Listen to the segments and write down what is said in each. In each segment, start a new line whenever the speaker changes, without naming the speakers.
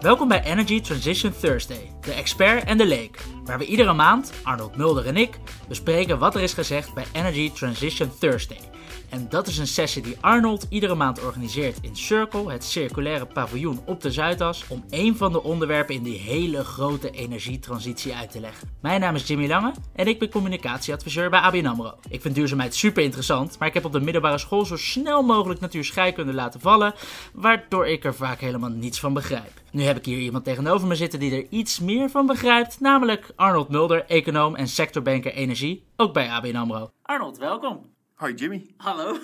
Welkom bij Energy Transition Thursday, de expert en de leek, waar we iedere maand, Arnold Mulder en ik, bespreken wat er is gezegd bij Energy Transition Thursday. En dat is een sessie die Arnold iedere maand organiseert in Circle, het circulaire paviljoen op de Zuidas, om een van de onderwerpen in die hele grote energietransitie uit te leggen. Mijn naam is Jimmy Lange en ik ben communicatieadviseur bij ABN AMRO. Ik vind duurzaamheid super interessant, maar ik heb op de middelbare school zo snel mogelijk natuurscheikunde laten vallen, waardoor ik er vaak helemaal niets van begrijp. Nu heb ik hier iemand tegenover me zitten die er iets meer van begrijpt, namelijk Arnold Mulder, econoom en sectorbanker energie, ook bij ABN AMRO. Arnold, welkom.
Hoi Jimmy.
Hallo.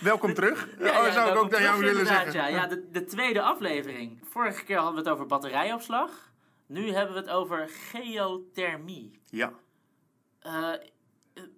Welkom terug.
Ja,
oh,
ja,
zou ik ook naar jou willen zeggen.
Ja, ja de, de tweede aflevering. Vorige keer hadden we het over batterijopslag. Nu hebben we het over geothermie.
Ja.
Eh,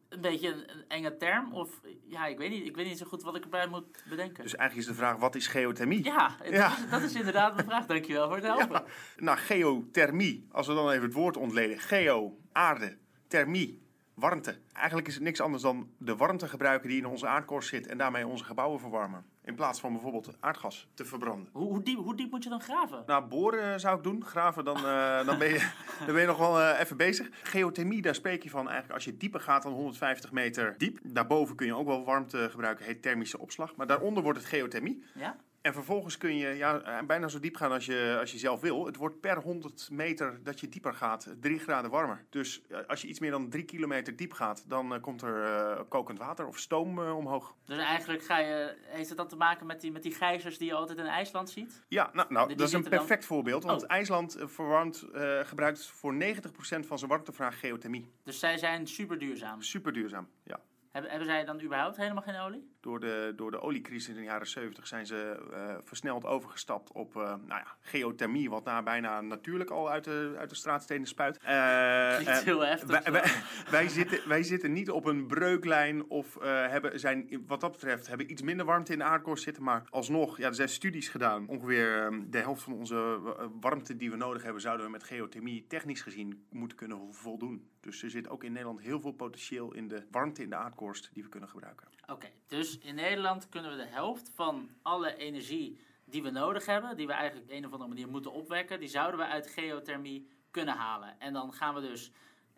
een beetje een, een enge term, of ja, ik weet, niet, ik weet niet zo goed wat ik erbij moet bedenken.
Dus eigenlijk is de vraag, wat is geothermie?
ja,
Ja.
Dat, is, inderdaad mijn vraag. Dankjewel voor het helpen.
Ja. Nou, geothermie, als we dan even het woord ontleden. Geo, aarde, thermie, warmte. Eigenlijk is het niks anders dan de warmte gebruiken die in onze aardkorst zit en daarmee onze gebouwen verwarmen. In plaats van bijvoorbeeld aardgas te verbranden.
Hoe, hoe, diep, hoe diep moet je dan graven?
Nou, boren zou ik doen. Graven, dan, eh, dan, ben, je, dan ben je nog wel eh, even bezig. Geothermie, daar spreek je van eigenlijk als je dieper gaat dan 150 meter diep. Daarboven kun je ook wel warmte gebruiken, heet thermische opslag. Maar daaronder wordt het geothermie.
Ja?
En vervolgens kun je ja, eh, bijna zo diep gaan als je, als je zelf wil. Het wordt per 100 meter dat je dieper gaat 3 graden warmer. Dus eh, als je iets meer dan 3 kilometer diep gaat, dan eh, komt er kokend water of stoom omhoog.
Dus eigenlijk ga je, heeft het dan te maken met die, met die gijzers die je altijd in IJsland ziet?
Ja, nou, nou
Die
dat is een
dan-
perfect voorbeeld. Want
Oh.
IJsland verwarmt, gebruikt voor 90% van zijn warmtevraag geothermie.
Dus zij zijn super duurzaam.
Super duurzaam, ja.
Hebben, hebben zij dan überhaupt helemaal geen olie?
Door de, door de oliecrisis in de jaren 70 zijn ze eh, versneld overgestapt op eh, nou ja, geothermie, wat daar bijna natuurlijk al uit de, uit de straatstenen spuit. Eh,
Klinkt heel heftig.
wij,
zo.
wij, wij zitten, wij zitten niet op een breuklijn of hebben, zijn wat dat betreft hebben iets minder warmte in de aardkorst zitten. Maar alsnog, ja, er zijn studies gedaan. Ongeveer eh, de helft van onze warmte die we nodig hebben, zouden we met geothermie technisch gezien moeten kunnen voldoen. Dus er zit ook in Nederland heel veel potentieel in de warmte in de aardkorst die we kunnen gebruiken.
Oké, dus in Nederland kunnen we de helft van alle energie die we nodig hebben, die we eigenlijk op een of andere manier moeten opwekken, die zouden we uit geothermie kunnen halen. En dan gaan we dus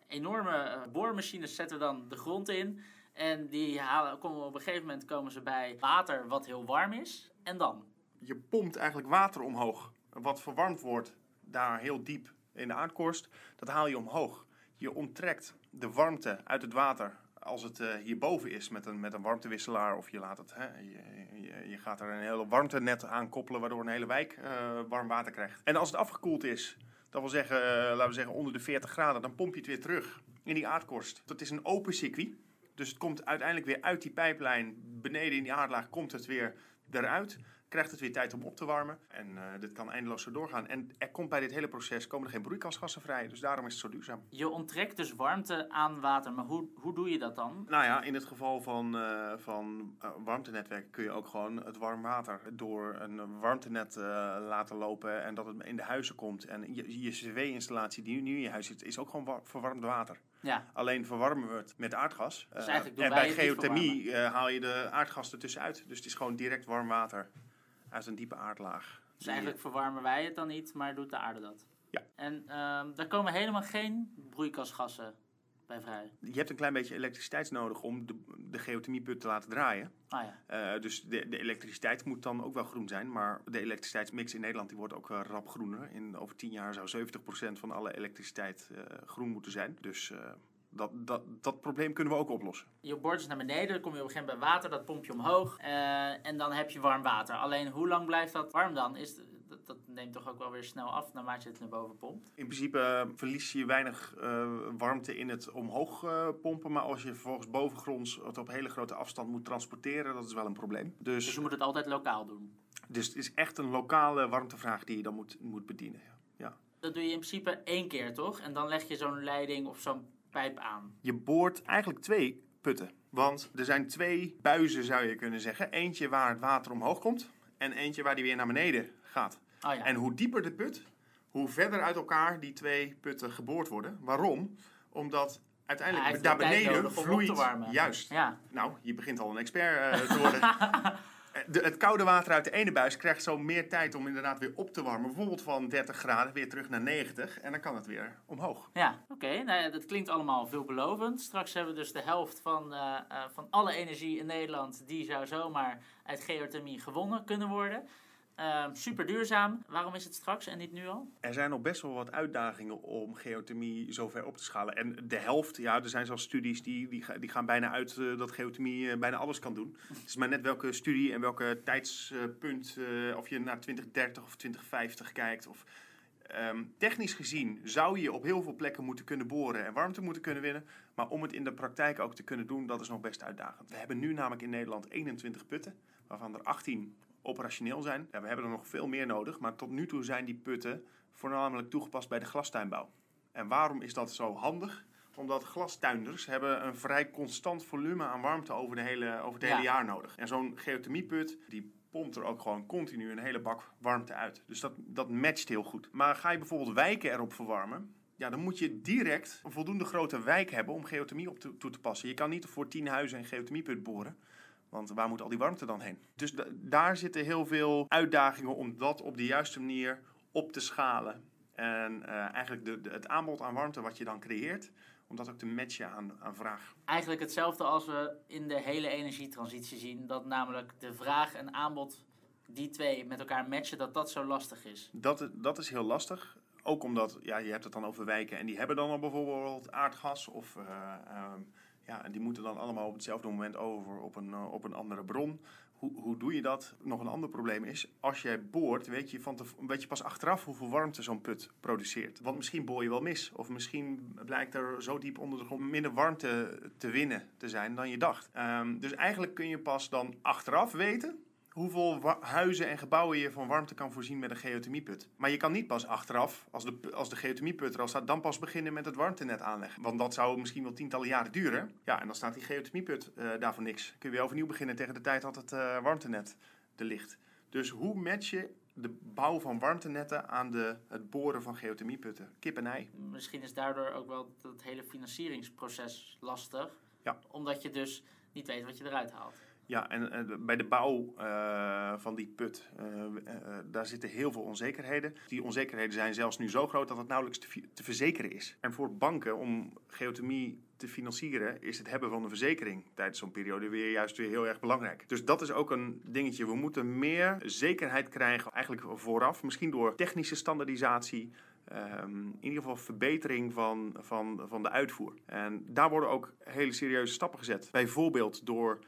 enorme eh, boormachines zetten dan de grond in. En die halen, komen op een gegeven moment komen ze bij water wat heel warm is. En dan?
Je pompt eigenlijk water omhoog, wat verwarmd wordt daar heel diep in de aardkorst. Dat haal je omhoog. Je onttrekt de warmte uit het water als het eh, hierboven is met een, met een warmtewisselaar. Of je, laat het, hè, je, je, je gaat er een hele warmtenet aan koppelen, waardoor een hele wijk eh, warm water krijgt. En als het afgekoeld is, dat wil zeggen, eh, laten we zeggen onder de 40 graden, dan pomp je het weer terug in die aardkorst. Dat is een open circuit. Dus het komt uiteindelijk weer uit die pijplijn, beneden in die aardlaag, komt het weer eruit. Krijgt het weer tijd om op te warmen. En eh, dit kan eindeloos zo doorgaan. En er komt bij dit hele proces komen er geen broeikasgassen vrij. Dus daarom is het zo duurzaam.
Je onttrekt dus warmte aan water, maar hoe, hoe doe je dat dan?
Nou ja, in het geval van, eh, van eh, warmtenetwerken kun je ook gewoon het warm water door een warmtenet laten lopen. En dat het in de huizen komt. En je, je cv-installatie die nu in je huis zit, is ook gewoon wa- verwarmd water.
Ja,
Alleen verwarmen we het met aardgas.
Dus
en bij geothermie haal je de aardgas ertussenuit. Dus het is gewoon direct warm water uit een diepe aardlaag.
dus eigenlijk verwarmen wij het dan niet, maar doet de aarde dat.
Ja.
En ehm, daar komen helemaal geen broeikasgassen bij vrij.
Je hebt een klein beetje elektriciteit nodig om de, de geothermieput te laten draaien.
Ah ja.
Eh, dus de, de elektriciteit moet dan ook wel groen zijn. Maar de elektriciteitsmix in Nederland die wordt ook eh, rap groener. In over tien jaar zou 70% van alle elektriciteit eh, groen moeten zijn. Dus dat, dat, dat probleem kunnen we ook oplossen.
Je boort is naar beneden, dan kom je op een gegeven moment bij water, dat pomp je omhoog. eh, en dan heb je warm water. Alleen hoe lang blijft dat warm dan? Is, dat, dat neemt toch ook wel weer snel af naarmate je het naar boven pompt.
In principe eh, verlies je weinig eh, warmte in het omhoog pompen. Maar als je vervolgens bovengronds het op hele grote afstand moet transporteren, dat is wel een probleem.
Dus
Dus,
je moet het altijd lokaal doen.
dus het is echt een lokale warmtevraag die je dan moet, moet bedienen. Ja.
Dat doe je in principe één keer, toch? En dan leg je zo'n leiding of zo'n pijp aan.
Je boort eigenlijk twee putten. Want er zijn twee buizen, zou je kunnen zeggen. Eentje waar het water omhoog komt en eentje waar die weer naar beneden gaat.
Oh ja.
En hoe dieper de put, hoe verder uit elkaar die twee putten geboord worden. Waarom? Omdat uiteindelijk
heeft
daar beneden vloeit. Juist.
Ja.
Nou, je begint al een expert eh, te worden. De, het koude water uit de ene buis krijgt zo meer tijd om inderdaad weer op te warmen. Bijvoorbeeld van 30 graden weer terug naar 90. En dan kan het weer omhoog.
Ja, oké. Nou ja, dat klinkt allemaal veelbelovend. Straks hebben we dus de helft van, eh, eh, van alle energie in Nederland... die zou zomaar uit geothermie gewonnen kunnen worden. Ehm, super duurzaam. Waarom is het straks en niet nu al?
Er zijn nog best wel wat uitdagingen om geothermie zover op te schalen. En de helft, ja, er zijn zelfs studies die, die, die gaan bijna uit eh, dat geothermie eh, bijna alles kan doen. Het is maar net welke studie en welke tijdspunt, eh, of je naar 2030 of 2050 kijkt. Of, ehm, technisch gezien zou je op heel veel plekken moeten kunnen boren en warmte moeten kunnen winnen. Maar om het in de praktijk ook te kunnen doen, dat is nog best uitdagend. We hebben nu namelijk in Nederland 21 putten, waarvan er 18 operationeel zijn. Ja, we hebben er nog veel meer nodig, maar tot nu toe zijn die putten voornamelijk toegepast bij de glastuinbouw. En waarom is dat zo handig? Omdat glastuinders hebben een vrij constant volume aan warmte over, de hele, over het
Ja.
hele jaar nodig. En zo'n geothermieput, die pompt er ook gewoon continu een hele bak warmte uit. Dus dat, dat matcht heel goed. Maar ga je bijvoorbeeld wijken erop verwarmen... Ja, dan moet je direct een voldoende grote wijk hebben om geothermie op te- toe te passen. Je kan niet voor 10 huizen een geothermieput boren. Want waar moet al die warmte dan heen? Dus da- daar zitten heel veel uitdagingen om dat op de juiste manier op te schalen. En eh, eigenlijk de, de- het aanbod aan warmte wat je dan creëert, om dat ook te matchen aan, aan vraag.
Eigenlijk hetzelfde als we in de hele energietransitie zien. Dat namelijk de vraag en aanbod, die twee met elkaar matchen, dat dat zo lastig is.
Dat, dat is heel lastig. Ook omdat, ja, je hebt het dan over wijken en die hebben dan al bijvoorbeeld aardgas. Of eh, ehm, ja, en die moeten dan allemaal op hetzelfde moment over op een, eh, op een andere bron. Hoe, hoe doe je dat? Nog een ander probleem is, als jij boort, weet je, van te, weet je pas achteraf hoeveel warmte zo'n put produceert. Want misschien boor je wel mis. Of misschien blijkt er zo diep onder de grond minder warmte te winnen te zijn dan je dacht. Ehm, dus eigenlijk kun je pas dan achteraf weten hoeveel huizen en gebouwen je van warmte kan voorzien met een geothermieput. Maar je kan niet pas achteraf, als de, als de geothermieput er al staat, dan pas beginnen met het warmtenet aanleggen. Want dat zou misschien wel tientallen jaren duren. Ja, en dan staat die geothermieput eh daar voor niks. Kun je weer overnieuw beginnen tegen de tijd dat het eh, warmtenet er ligt. Dus hoe match je de bouw van warmtenetten aan de, het boren van geothermieputten? Kip en ei.
Misschien is daardoor ook wel dat hele financieringsproces lastig.
Ja.
Omdat je dus niet weet wat je eruit haalt.
Ja, en eh, bij de bouw eh, van die put, eh, daar zitten heel veel onzekerheden. Die onzekerheden zijn zelfs nu zo groot dat het nauwelijks te, te verzekeren is. En voor banken om geothermie te financieren, is het hebben van een verzekering tijdens zo'n periode weer juist weer heel erg belangrijk. Dus dat is ook een dingetje. We moeten meer zekerheid krijgen, eigenlijk vooraf, misschien door technische standaardisatie. Ehm, in ieder geval verbetering van, van, van de uitvoer. En daar worden ook hele serieuze stappen gezet. Bijvoorbeeld door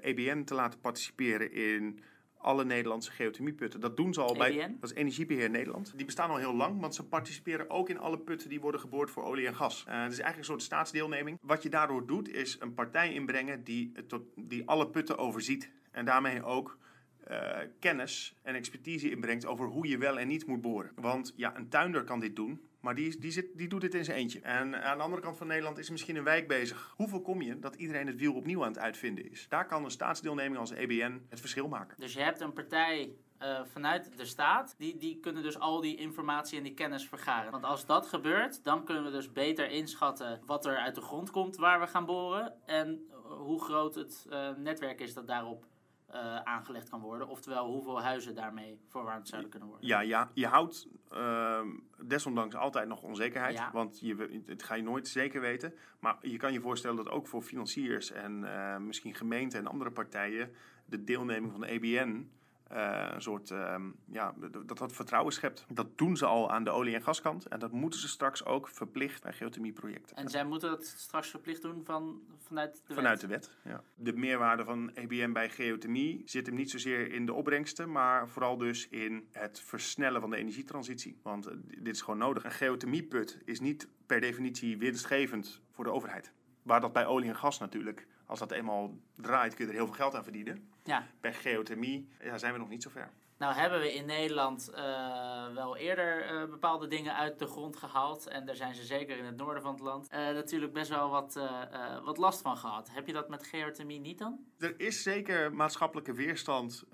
EBN te laten participeren in alle Nederlandse geothermieputten. Dat doen ze al bij.
EBN?
Dat is Energiebeheer Nederland. Die bestaan al heel lang, want ze participeren ook in alle putten die worden geboord voor olie en gas. Eh, het is eigenlijk een soort staatsdeelneming. Wat je daardoor doet, is een partij inbrengen die, tot, die alle putten overziet. En daarmee ook eh, kennis en expertise inbrengt over hoe je wel en niet moet boren. Want ja, een tuinder kan dit doen, maar die, die, zit, die doet dit in zijn eentje. En aan de andere kant van Nederland is misschien een wijk bezig. Hoe voorkom je dat iedereen het wiel opnieuw aan het uitvinden is? Daar kan een staatsdeelneming als EBN het verschil maken.
Dus je hebt een partij eh, vanuit de staat, die, die kunnen dus al die informatie en die kennis vergaren. Want als dat gebeurt, dan kunnen we dus beter inschatten wat er uit de grond komt waar we gaan boren. En hoe groot het eh, netwerk is dat daarop eh, aangelegd kan worden. Oftewel hoeveel huizen daarmee verwarmd zouden kunnen worden.
Ja, ja je houdt ehm, desondanks altijd nog onzekerheid.
Ja.
Want je, het ga je nooit zeker weten. Maar je kan je voorstellen dat ook voor financiers en eh, misschien gemeenten en andere partijen de deelneming van de EBN eh, een soort ehm, ja, dat dat vertrouwen schept. Dat doen ze al aan de olie- en gaskant. En dat moeten ze straks ook verplicht bij geothermieprojecten.
En zij moeten dat straks verplicht doen van, vanuit de
Vanuit
wet.
de wet, ja. De meerwaarde van EBN bij geothermie zit hem niet zozeer in de opbrengsten, maar vooral dus in het versnellen van de energietransitie. Want eh, dit is gewoon nodig. Een geothermieput is niet per definitie winstgevend voor de overheid. Waar dat bij olie en gas natuurlijk, als dat eenmaal draait, kun je er heel veel geld aan verdienen.
Ja,
Bij geothermie ja, zijn we nog niet zo ver.
Nou hebben we in Nederland eh, wel eerder eh, bepaalde dingen uit de grond gehaald. En daar zijn ze zeker in het noorden van het land eh, natuurlijk best wel wat, wat last van gehad. Heb je dat met geothermie niet dan?
Er is zeker maatschappelijke weerstand,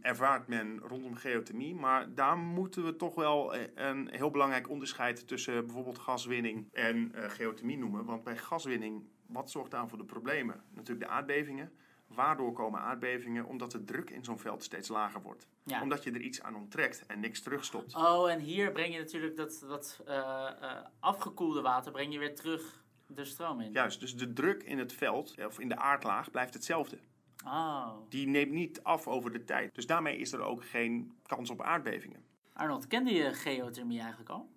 ervaart men rondom geothermie. Maar daar moeten we toch wel een heel belangrijk onderscheid tussen bijvoorbeeld gaswinning en geothermie noemen. Want bij gaswinning, wat zorgt daar voor de problemen? Natuurlijk de aardbevingen. Waardoor komen aardbevingen? Omdat de druk in zo'n veld steeds lager wordt. Omdat je er iets aan onttrekt en niks terugstopt.
Oh, en hier breng je natuurlijk dat, dat uh, uh, afgekoelde water breng je weer terug de stroom in.
Juist, dus de druk in het veld, of in de aardlaag, blijft hetzelfde.
Oh.
Die neemt niet af over de tijd. Dus daarmee is er ook geen kans op aardbevingen.
Arnold, kende je geothermie eigenlijk al?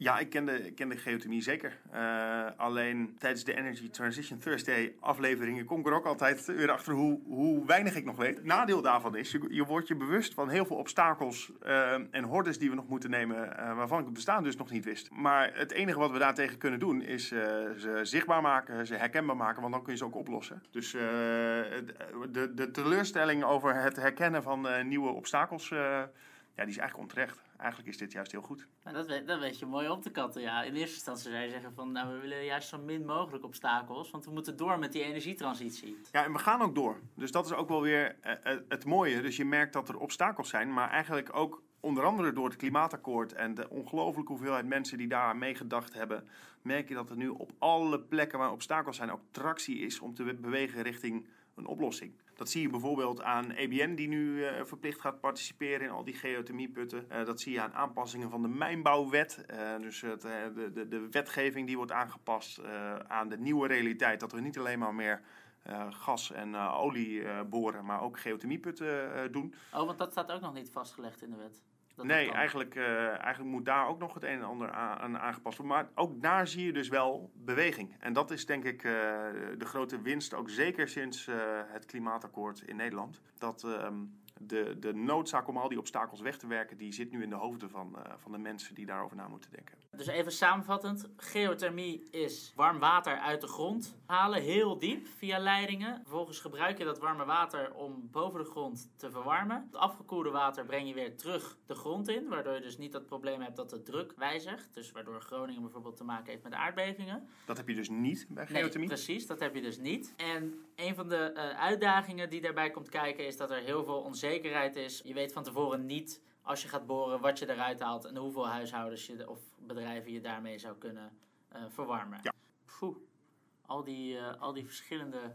Ja, ik ken de, ik ken de zeker. Uh, alleen tijdens de Energy Transition Thursday afleveringen kom ik er ook altijd weer achter hoe, hoe weinig ik nog weet. Nadeel daarvan is, je, je wordt je bewust van heel veel obstakels uh, en hordes die we nog moeten nemen, uh, waarvan ik het bestaan dus nog niet wist. Maar het enige wat we daartegen kunnen doen is ze zichtbaar maken, ze herkenbaar maken, want dan kun je ze ook oplossen. Dus de, de teleurstelling over het herkennen van nieuwe obstakels, ja, die is eigenlijk onterecht eigenlijk is dit juist heel goed.
Nou, dat, weet, dat weet je mooi op te katten. Ja. In eerste instantie zou je zeggen van nou, we willen juist zo min mogelijk obstakels, want we moeten door met die energietransitie.
Ja, en we gaan ook door. Dus dat is ook wel weer uh, het mooie. Dus je merkt dat er obstakels zijn, maar eigenlijk ook onder andere door het klimaatakkoord en de ongelooflijke hoeveelheid mensen die daar meegedacht hebben, merk je dat er nu op alle plekken waar obstakels zijn ook tractie is om te bewegen richting een oplossing. Dat zie je bijvoorbeeld aan EBN, die nu uh, verplicht gaat participeren in al die geothermieputten. Uh, dat zie je aan aanpassingen van de mijnbouwwet. Uh, dus het, de, de, de wetgeving die wordt aangepast aan de nieuwe realiteit. Dat we niet alleen maar meer gas en olie boren, maar ook geothermieputten doen.
Oh, want dat staat ook nog niet vastgelegd in de wet
nee, eigenlijk, uh, eigenlijk moet daar ook nog het een en ander aan, aangepast worden. Maar ook daar zie je dus wel beweging. En dat is denk ik uh, de grote winst, ook zeker sinds uh, het klimaatakkoord in Nederland. Dat ehm, de, de noodzaak om al die obstakels weg te werken, die zit nu in de hoofden van, van de mensen die daarover na moeten denken.
Dus even samenvattend, geothermie is warm water uit de grond halen, heel diep, via leidingen. Vervolgens gebruik je dat warme water om boven de grond te verwarmen. Het afgekoelde water breng je weer terug de grond in, waardoor je dus niet dat probleem hebt dat de druk wijzigt. Dus waardoor Groningen bijvoorbeeld te maken heeft met aardbevingen.
Dat heb je dus niet bij geothermie?
Nee, precies, dat heb je dus niet. En een van de uh, uitdagingen die daarbij komt kijken is dat er heel veel onzekerheid zekerheid is, je weet van tevoren niet als je gaat boren wat je eruit haalt en hoeveel huishoudens je, of bedrijven je daarmee zou kunnen uh, verwarmen.
Ja.
Poeh, al die, uh, al die verschillende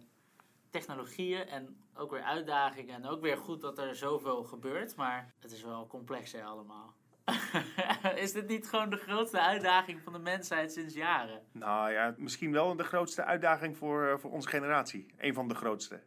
technologieën en ook weer uitdagingen. En ook weer goed dat er zoveel gebeurt, maar het is wel complex hè, allemaal. is dit niet gewoon de grootste uitdaging van de mensheid sinds jaren?
Nou ja, misschien wel de grootste uitdaging voor, uh, voor onze generatie. Een van de grootste.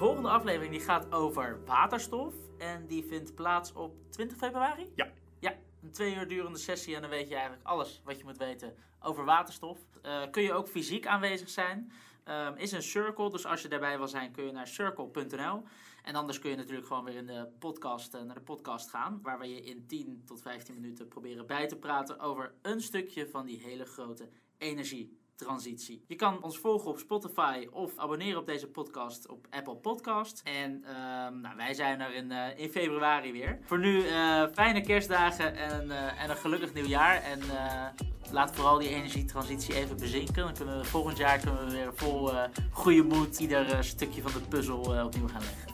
Volgende aflevering die gaat over waterstof. En die vindt plaats op 20 februari?
Ja.
Ja, een twee uur durende sessie en dan weet je eigenlijk alles wat je moet weten over waterstof. Uh, kun je ook fysiek aanwezig zijn. Um, is een circle, dus als je daarbij wil zijn kun je naar circle.nl. En anders kun je natuurlijk gewoon weer in de podcast, uh, naar de podcast gaan. Waar we je in 10 tot 15 minuten proberen bij te praten over een stukje van die hele grote energie transitie. Je kan ons volgen op Spotify of abonneren op deze podcast op Apple Podcast. En ehm, nou, wij zijn er in, uh, in februari weer. Voor nu uh, fijne kerstdagen en, uh, en een gelukkig nieuwjaar. En laat vooral die energietransitie even bezinken. Dan kunnen we volgend jaar kunnen we weer vol goede moed ieder stukje van de puzzel opnieuw gaan leggen.